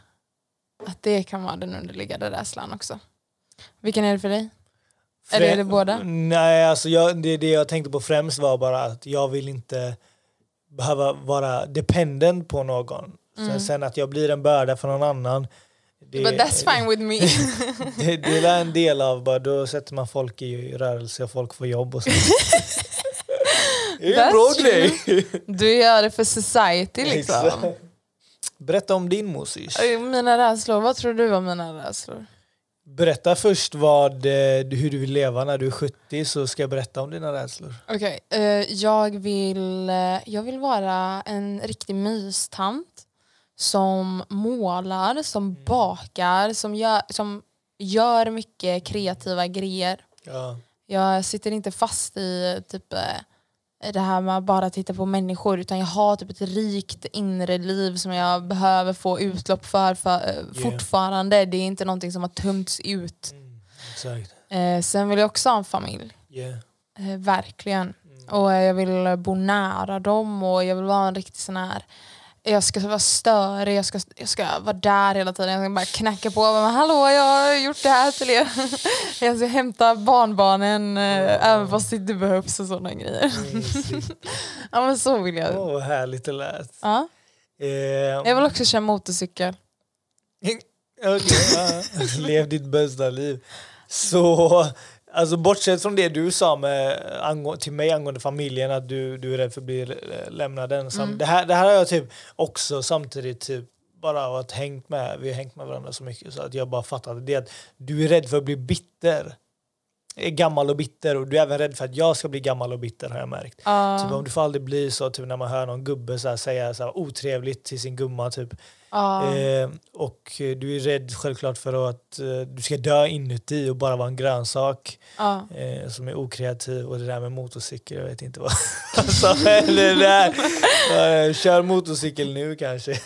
Att det kan vara den underliggande rädslan också. Vilken är det för dig? Eller är det båda? Nej, alltså jag, det, det jag tänkte på främst var bara att jag vill inte behöva vara dependent på någon. Sen, sen att jag blir en börda för någon annan. Det, Mm. But that's fine with me. [LAUGHS] det, det är en del av, bara, då sätter man folk i rörelse och folk får jobb och så. Det är en bra grej. Du gör det för society liksom. Exakt. Berätta om din musish. Mina rädslor, vad tror du var mina rädslor? Berätta först vad, eh, hur du vill leva när du är 70 så ska jag berätta om dina rädslor. Okej, eh, jag, vill, eh, jag vill vara en riktig mystant som målar, som bakar, som gör, som gör mycket kreativa grejer. Ja. Jag sitter inte fast i typ eh, det här med att bara titta på människor utan jag har typ ett rikt inre liv som jag behöver få utlopp för, för eh, fortfarande. Det är inte någonting som har tömts ut. Mm, exakt. Eh, sen vill jag också ha en familj. Yeah. Eh, verkligen. Och eh, jag vill bo nära dem och jag vill vara en riktig sån här jag ska vara störig, jag ska, jag ska vara där hela tiden. Jag ska bara knacka på och bara, hallå jag har gjort det här till er. [LAUGHS] Jag ska hämta barnbarnen eh, även fast det inte behövs och sådana grejer. [LAUGHS] Ja men så vill jag. Åh, vad härligt det lät. Ja. Eh, Jag vill också köra motorcykel. [LAUGHS] Okej, ja. Lev ditt bästa liv. Så, alltså bortsett från det du sa med, angå- till mig angående familjen, att du, du är rädd för att bli eh, lämnad ensam. Det, här, det här har jag typ också samtidigt typ bara varit hängt med, vi har hängt med varandra så mycket så att jag bara fattade det att du är rädd för att bli bitter. Är gammal och bitter och du är även rädd för att jag ska bli gammal och bitter har jag märkt. Ja. Typ om du får aldrig bli så, typ när man hör någon gubbe så här, säga så här, otrevligt till sin gumma typ. Ja. Eh, och du är rädd självklart för att eh, du ska dö inuti och bara vara en grönsak Ja. eh, som är okreativ. Och det där med motorcykel, jag vet inte vad [LAUGHS] eller det där. [LAUGHS] Kör motorcykel nu kanske.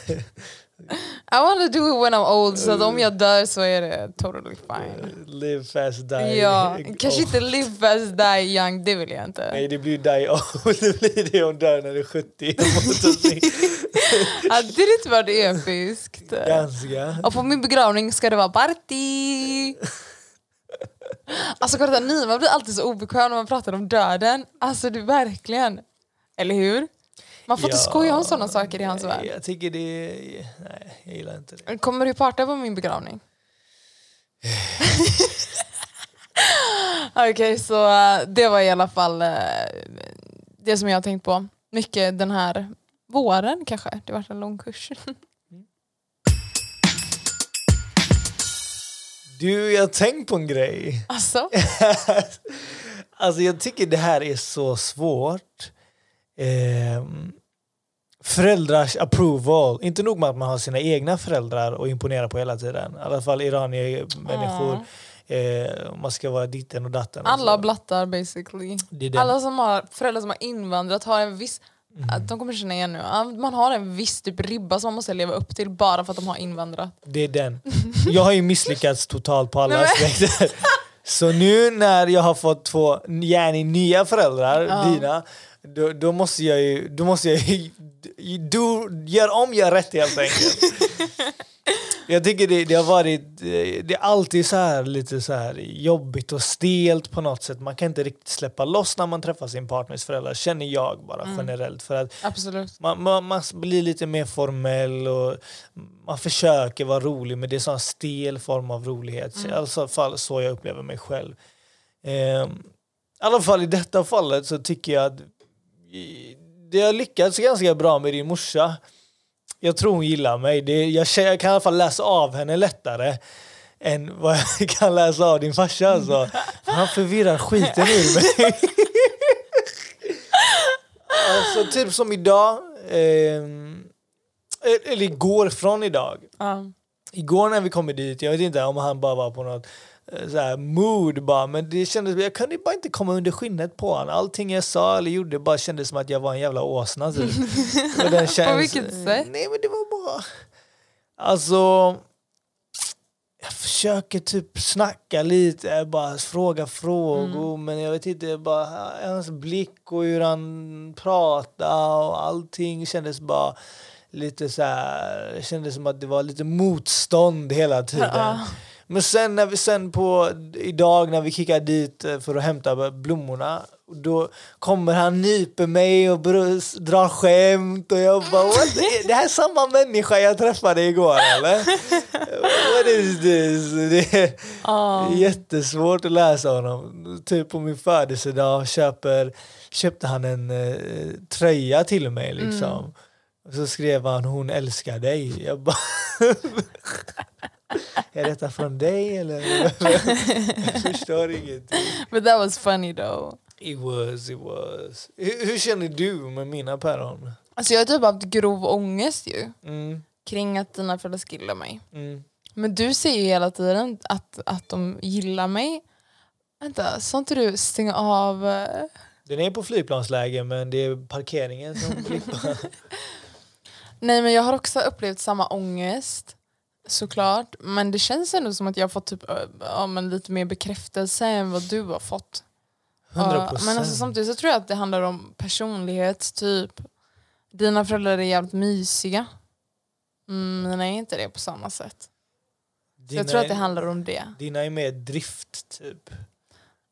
I wanna do it when I'm old så att om jag dör så är det totally fine. Live fast, die. Ja, [LAUGHS] kanske inte live fast die young, det vill jag inte. Nej, det blir die old. [LAUGHS] Det blir det om dör när du är 70. och motorcykel. Hade det inte varit episkt? Ganska. Och på min begravning ska det vara party! Alltså kolla, Nima blir alltid så obekväm när man pratar om döden. Alltså du verkligen. Eller hur? Man får inte Ja, skoja om sådana saker i hans nej, värld. Jag tycker det. Nej, jag gillar inte det. Kommer du parta på min begravning? [LAUGHS] Okej, så eh, det var i alla fall eh, det som jag har tänkt på. Mycket den här våren kanske. Det har varit en lång kurs. [LAUGHS] Du, jag har tänkt på en grej. Alltså? [LAUGHS] alltså jag tycker det här är så svårt. Ehm, föräldrars approval. Inte nog med att man har sina egna föräldrar och imponera på hela tiden. I alla fall iranier människor. Eh, man ska vara ditten och datten. och Alla så. blattar basically. Alla som har föräldrar som har invandrat har en viss Mm. att De kommer känna igen nu. Man har en viss typ ribba som man måste leva upp till bara för att de har invandrat. Det är den. [LAUGHS] Jag har ju misslyckats totalt på alla aspekter. [LAUGHS] Så nu när jag har fått två gärna nya föräldrar, Ja. dina, då, då måste jag ju, då måste jag ju do, gör om, gör rätt helt enkelt. [LAUGHS] Jag tycker det, det har varit, eh, det är alltid så här lite så här jobbigt och stelt på något sätt. Man kan inte riktigt släppa loss när man träffar sin partners föräldrar, känner jag bara Mm. generellt. För att Absolut. man, man, man blir lite mer formell och man försöker vara rolig men det är en sån stel form av rolighet. Mm. I alla fall så jag upplever mig själv. Ehm, I alla fall i detta fallet så tycker jag att det har lyckats ganska bra med din morsa. Jag tror hon gillar mig. Det, jag, jag kan i alla fall läsa av henne lättare än vad jag [LAUGHS] kan läsa av din farsa. Alltså. Han förvirrar skiten ur mig. [LAUGHS] alltså typ som idag, ehm, eller igår från idag. Ja. Igår när vi kom dit, jag vet inte om han bara var på något eh, så här mood bara, men det kändes, jag kunde bara inte komma under skinnet på honom. Allting jag sa eller gjorde bara kändes som att jag var en jävla åsna typ. Och den [LAUGHS] På vilket sätt? Nej men det var bara... Alltså... Jag försöker typ snacka lite, bara fråga frågor Mm. men jag vet inte, bara hans blick och hur han pratade och allting kändes bara lite så här, det kändes som att det var lite motstånd hela tiden. Ja. Men sen när vi sen på idag när vi kickar dit eh, för att hämta blommorna då kommer han nyper mig och brus, drar skämt och jag bara What? Det här är samma människa jag träffade igår eller? [LAUGHS] What is this? Det är Ja. jättesvårt att läsa honom. Typ på min födelsedag köper, köpte han en eh, tröja till mig liksom. Och så skrev han hon älskar dig. Jag bara [LAUGHS] [LAUGHS] Är detta från dig eller? [LAUGHS] jag förstår ingenting. But that was funny though. It was, it was. Hur, hur känner du med mina päron? Alltså jag har typ haft grov ångest ju. Mm, Kring att dina föräldrar ska gilla mig. mm. Men du säger ju hela tiden att, att de gillar mig. Vänta, sa inte du stänga av... eh, Den är på flygplansläge men det är parkeringen som [LAUGHS] blippar. Nej men jag har också upplevt samma ångest. Såklart. Men det känns ändå som att jag har fått typ, ja, men lite mer bekräftelse än vad du har fått. 100 Ja, men alltså, samtidigt så tror jag att det handlar om personlighet. Typ. Dina föräldrar är jävligt mysiga. Mm, mina är inte det på samma sätt. Så jag tror att det handlar om det. Dina är mer drift typ.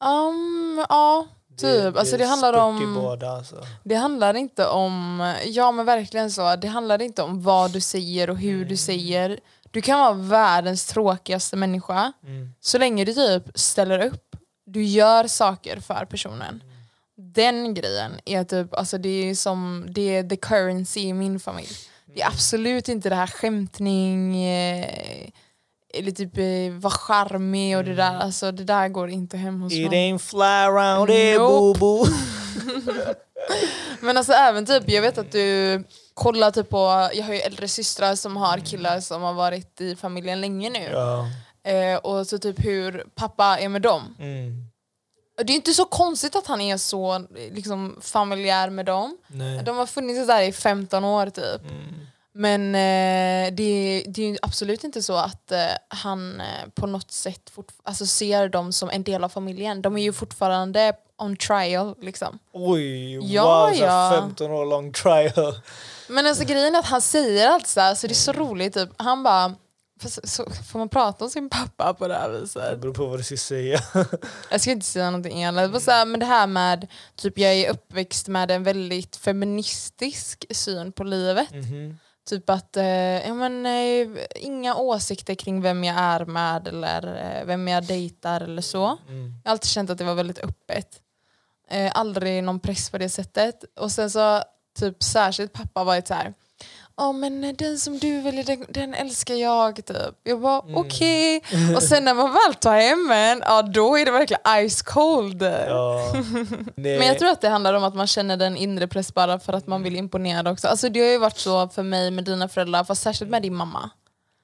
Um, ja, Typ, alltså det är handlar spurt om- båda alltså. det handlar inte om... Ja men verkligen så. Det handlar inte om vad du säger och hur du säger. Du kan vara världens tråkigaste människa. Mm. Så länge du typ ställer upp, du gör saker för personen. Den grejen är typ, alltså det är som, det är the currency i min familj. Det är absolut inte det här skämtning, eh, eller typ eh, vara charmig och det där, alltså det där går inte hem hos It mig. ain't fly around here Nope. boo boo. [LAUGHS] Men alltså även typ, jag vet att du kollar typ på, jag har ju äldre systrar som har killar som har varit i familjen länge nu. Ja. Eh, och så typ hur pappa är med dem. Mm. Det är inte så konstigt att han är så liksom, familjär med dem. Nej. De har funnits där i 15 år typ. Mm. Men eh, det, det är ju absolut inte så att eh, han eh, på något sätt alltså, ser dem som en del av familjen. De är ju fortfarande on trial liksom. Oj, Ja, wow, ja. 15 år lång trial. Men alltså grejen är att han säger allt så här, så det är så roligt. Typ. Han bara, "Fast så, får man prata om sin pappa på det här Det viset? beror på vad du ska säga. [LAUGHS] Jag ska inte säga någonting. Det här, men det här med, typ jag är uppväxt med en väldigt feministisk syn på livet. Mhm. Typ att, eh, ja, men, eh, inga åsikter kring vem jag är med eller eh, vem jag dejtar eller så. Mm. Jag har alltid känt att det var väldigt öppet. Eh, aldrig någon press på det sättet. Och sen så, typ särskilt pappa varit så här. Ja men den som du väljer den, den älskar jag typ. Jag bara Mm. okej. Och sen när man väl tar hem en, ja då är det verkligen ice cold. Ja. [LAUGHS] Men jag tror att det handlar om att man känner den inre press bara för att man vill imponera också. Alltså det har ju varit så för mig med dina föräldrar, fast särskilt med din mamma.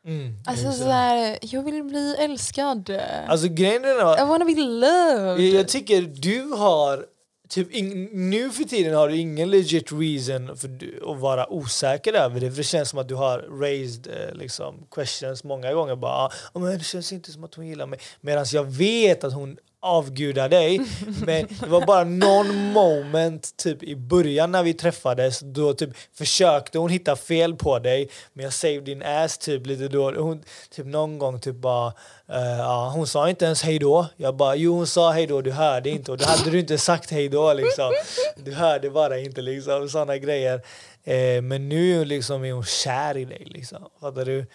Mm, Alltså sådär, jag vill bli älskad. Alltså grejen är I wanna be loved. jag, jag tycker du har Typ in, nu för tiden har du ingen legit reason för du, att vara osäker över det. För det känns som att du har raised eh, liksom, questions många gånger. Bara, ah, men det känns inte som att hon gillar mig. Medan jag vet att hon avgudar dig. [LAUGHS] Men det var bara någon moment typ i början när vi träffades då typ försökte hon hitta fel på dig men jag saved din ass typ lite då. Hon, typ någon gång typ bara uh, ja, hon sa inte ens hej då. Jag bara jo hon sa hej då, du hörde inte och då hade du inte sagt hej då liksom. Du hörde bara inte liksom sådana grejer. Eh, men nu liksom är hon kär i dig liksom. Fattar du?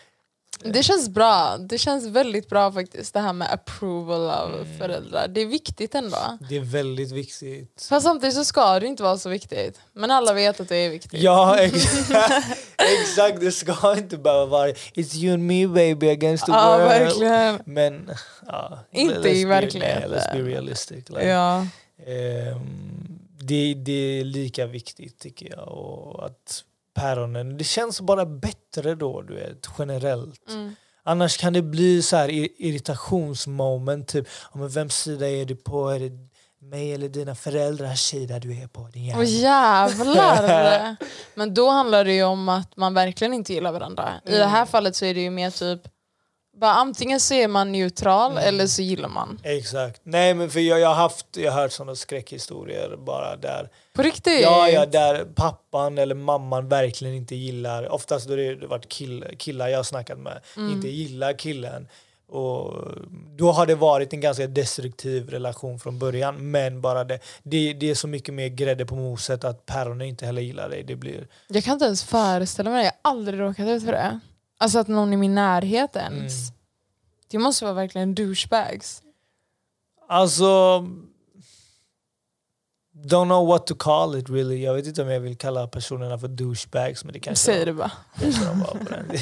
Det känns bra. Det känns väldigt bra faktiskt det här med approval av Mm. föräldrar. Det är viktigt ändå. Det är väldigt viktigt. Fast samtidigt så ska det inte vara så viktigt. Men alla vet att det är viktigt. Ja, exakt. [LAUGHS] exakt. Det ska inte behöva vara It's you and me baby against the Ja, world. verkligen. Men ja, Inte i verkligheten. Let's be realistic. Like, Ja. ehm, det, det är lika viktigt tycker jag. Och att päronen, det känns bara bättre då, du vet, generellt. Mm. Annars kan det bli så här ir- irritationsmoment. Typ, ja, men vems sida är du på? Är det mig eller dina föräldrars sida du är på? Din jävel? Åh jävlar! [LAUGHS] Men då handlar det ju om att man verkligen inte gillar varandra. I det Mm. här fallet så är det ju mer typ, bara antingen så är man neutral Mm. eller så gillar man. Exakt. Nej men för jag, jag har haft, jag har hört sådana skräckhistorier bara där. På riktigt? Ja, ja, där pappan eller mamman verkligen inte gillar, oftast då det varit kill, killar jag har snackat med, Mm. inte gillar killen. Och då har det varit en ganska destruktiv relation från början men bara det, det, det är så mycket mer grädde på moset att päronen inte heller gillar dig. Det blir, Jag kan inte ens föreställa mig det, jag har aldrig råkat ut för det. Alltså att någon i min närhet ens. Mm. Det måste vara verkligen douchebags. Alltså... Don't know what to call it really. Jag vet inte om jag vill kalla personerna för douchebags men det kanske Säg de- det bara. kanske de var på den. [LAUGHS]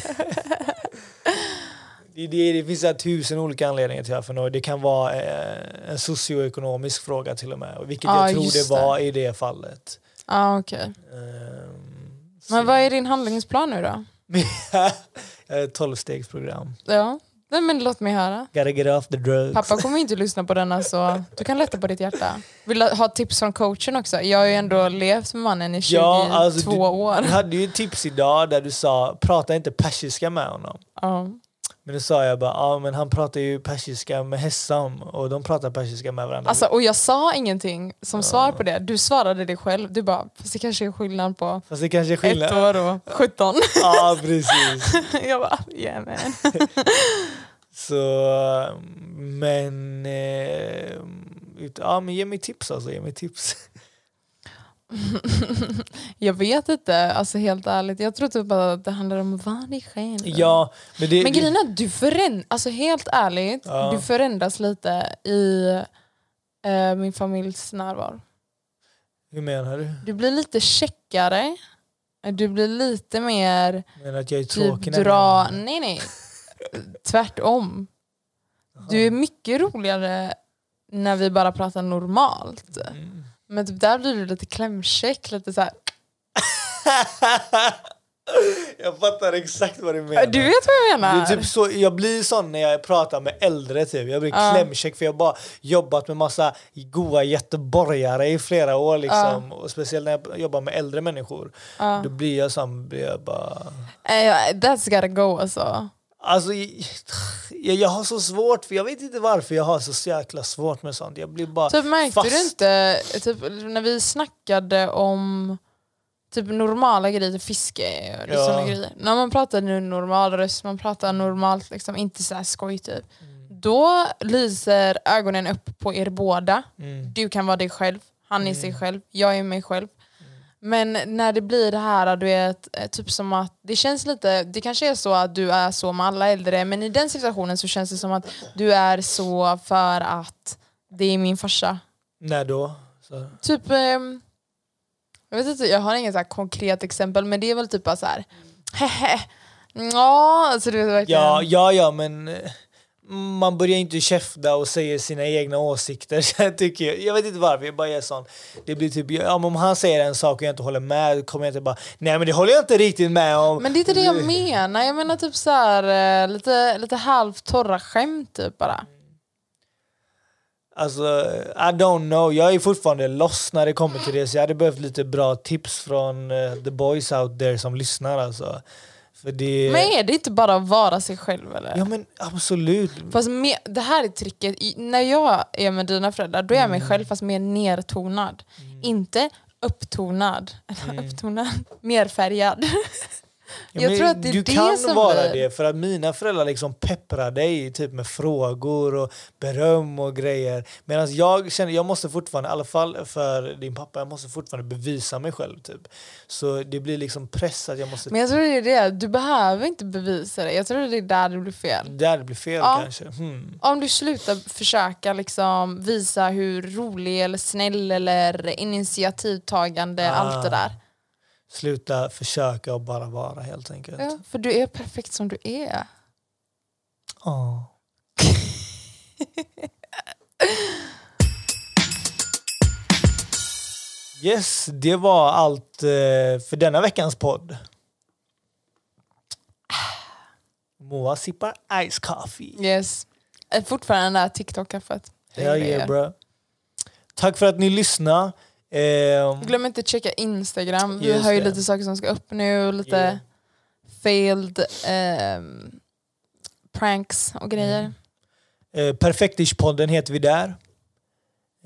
det, det, det finns tusen olika anledningar till varför något. Det kan vara eh, en socioekonomisk fråga till och med. Vilket Ja, jag tror det det. var i det fallet. Ah, okej. Ehm, så- Men vad är din handlingsplan nu då? [LAUGHS] Ett tolvstegsprogram. Ja. Nej, men låt mig höra. Gotta get off the drugs. Pappa kommer inte lyssna på denna så du kan lätta på ditt hjärta. Vill du ha tips från coachen också? Jag har ju ändå levt med mannen i 22 Ja, alltså, du- år. Du hade ju tips idag där du sa prata inte persiska med honom. Ja. Men då sa jag bara, ja men han pratar ju persiska med Hessam och de pratar persiska med varandra. Alltså, och jag sa ingenting som svar på det. Du svarade det själv. Du bara, fast det kanske är skillnad på Fast det kanske är ett skillnad. år och 17. [LAUGHS] Ja precis. [LAUGHS] jag bara, yeah man. [LAUGHS] Så, men, eh, ut- ja men ge mig tips alltså, ge mig tips. [LAUGHS] Jag vet inte, alltså helt ärligt. Jag tror typ att det handlar om dig själv. Ja, men det... Men grejen är att du förändras, alltså helt ärligt, Ja. du förändras lite i eh, min familjs närvaro. Hur menar du? Du blir lite checkare, du blir lite mer Menar att jag är typ tråkig när dra... Nej nej, tvärtom. Du är mycket roligare när vi bara pratar normalt. Mm. Men typ där blir du lite klämkäck, lite så här. [LAUGHS] jag fattar exakt vad du menar. Du vet vad jag Det menar? är typ så, jag blir sån när jag pratar med äldre typ. Jag blir Ja. klämkäck för jag har bara jobbat med massa goa göteborgare i flera år liksom. Och speciellt när jag jobbar med äldre människor. Ja. Då blir jag som blir jag bara... Eh, That's gotta go alltså. Alltså, jag, jag har så svårt, för jag vet inte varför jag har så jäkla svårt med sånt. Jag blir bara Typ märkte fast. du inte, typ, när vi snackade om typ normala grejer, fiske och Ja. såna grejer. När man pratar nu normal röst, man pratar normalt, liksom, inte så här skoj typ. Då lyser ögonen upp på er båda. Mm. Du kan vara dig själv, han är sig själv, jag är mig själv. Men när det blir det här, du vet, eh, typ som att det känns lite, det kanske är så att du är så med alla äldre, men i den situationen så känns det som att du är så för att det är min farsa. När då? Så. Typ, ehm, jag vet inte, jag har inget så här konkret exempel, men det är väl typ bara så här. [LAUGHS] hehe, ja, alltså du vet verkligen. Ja, ja, ja, men eh, man börjar inte käfta och säga sina egna åsikter. [LAUGHS] Jag, tycker, jag vet inte varför, jag bara är sån. Det blir typ, ja, om han säger en sak och jag inte håller med kommer jag inte bara nej men det håller jag inte riktigt med om. Men det är inte det jag menar, jag menar typ så här, eh, lite, lite halvt torra skämt typ bara. Alltså, I don't know. Jag är fortfarande lost när det kommer till det så jag hade behövt lite bra tips från eh, the boys out there som lyssnar alltså. För det... Men är det inte bara att vara sig själv eller? Ja men absolut. Fast mer, det här är tricket, I, när jag är med dina föräldrar då är jag mig Mm. själv fast mer nertonad. Inte upptonad, eller [LAUGHS] upptonad, mer färgad. [LAUGHS] Ja, jag tror att det är du det kan som vara blir- det för att mina föräldrar liksom pepprar dig typ med frågor och beröm och grejer. Medan jag känner, jag måste fortfarande, i alla fall för din pappa, jag måste fortfarande bevisa mig själv. Typ. Så det blir liksom press att jag måste... Men jag tror det är det, du behöver inte bevisa det. Jag tror det är där det blir fel. Där det blir fel Ja. kanske. Hmm. Om du slutar försöka liksom visa hur rolig eller snäll eller initiativtagande, Ah. allt det där. Sluta försöka och bara vara helt enkelt. Ja, för du är perfekt som du är. Åh. [LAUGHS] Yes, det var allt eh, för denna veckans podd. Moa sippar ice coffee. Yes. Fortfarande TikTok-kaffet. Hell yeah, bro. Tack för att ni lyssnade. Eh, Glöm inte att checka Instagram. Vi har ju det. lite saker som ska upp nu. Lite Yeah. failed ehm, pranks och grejer. eh, Perfektish-podden heter vi där.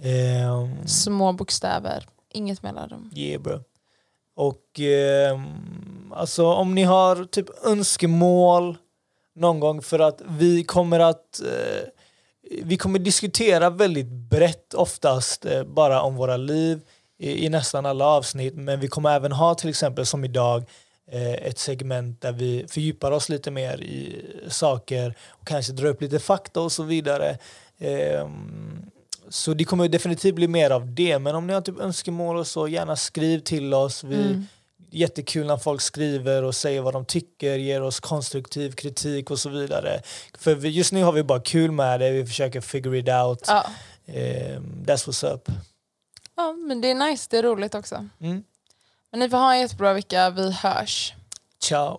Eh, Små bokstäver. Inget mellanrum. Yeah bro. Och ehm, alltså om ni har typ önskemål någon gång för att vi kommer att eh, vi kommer diskutera väldigt brett oftast eh, bara om våra liv i, i nästan alla avsnitt men vi kommer även ha till exempel som idag eh, ett segment där vi fördjupar oss lite mer i saker och kanske drar upp lite fakta och så vidare. Ehm, så det kommer definitivt bli mer av det. Men om ni har typ önskemål och så, gärna skriv till oss. Vi, Mm. Jättekul när folk skriver och säger vad de tycker, ger oss konstruktiv kritik och så vidare. För just nu har vi bara kul med det, vi försöker figure it out. Ehm, that's what's up. Ja, men det är nice. Det är roligt också. Mm. Men ni får ha en jättebra vecka. Vi hörs. Ciao.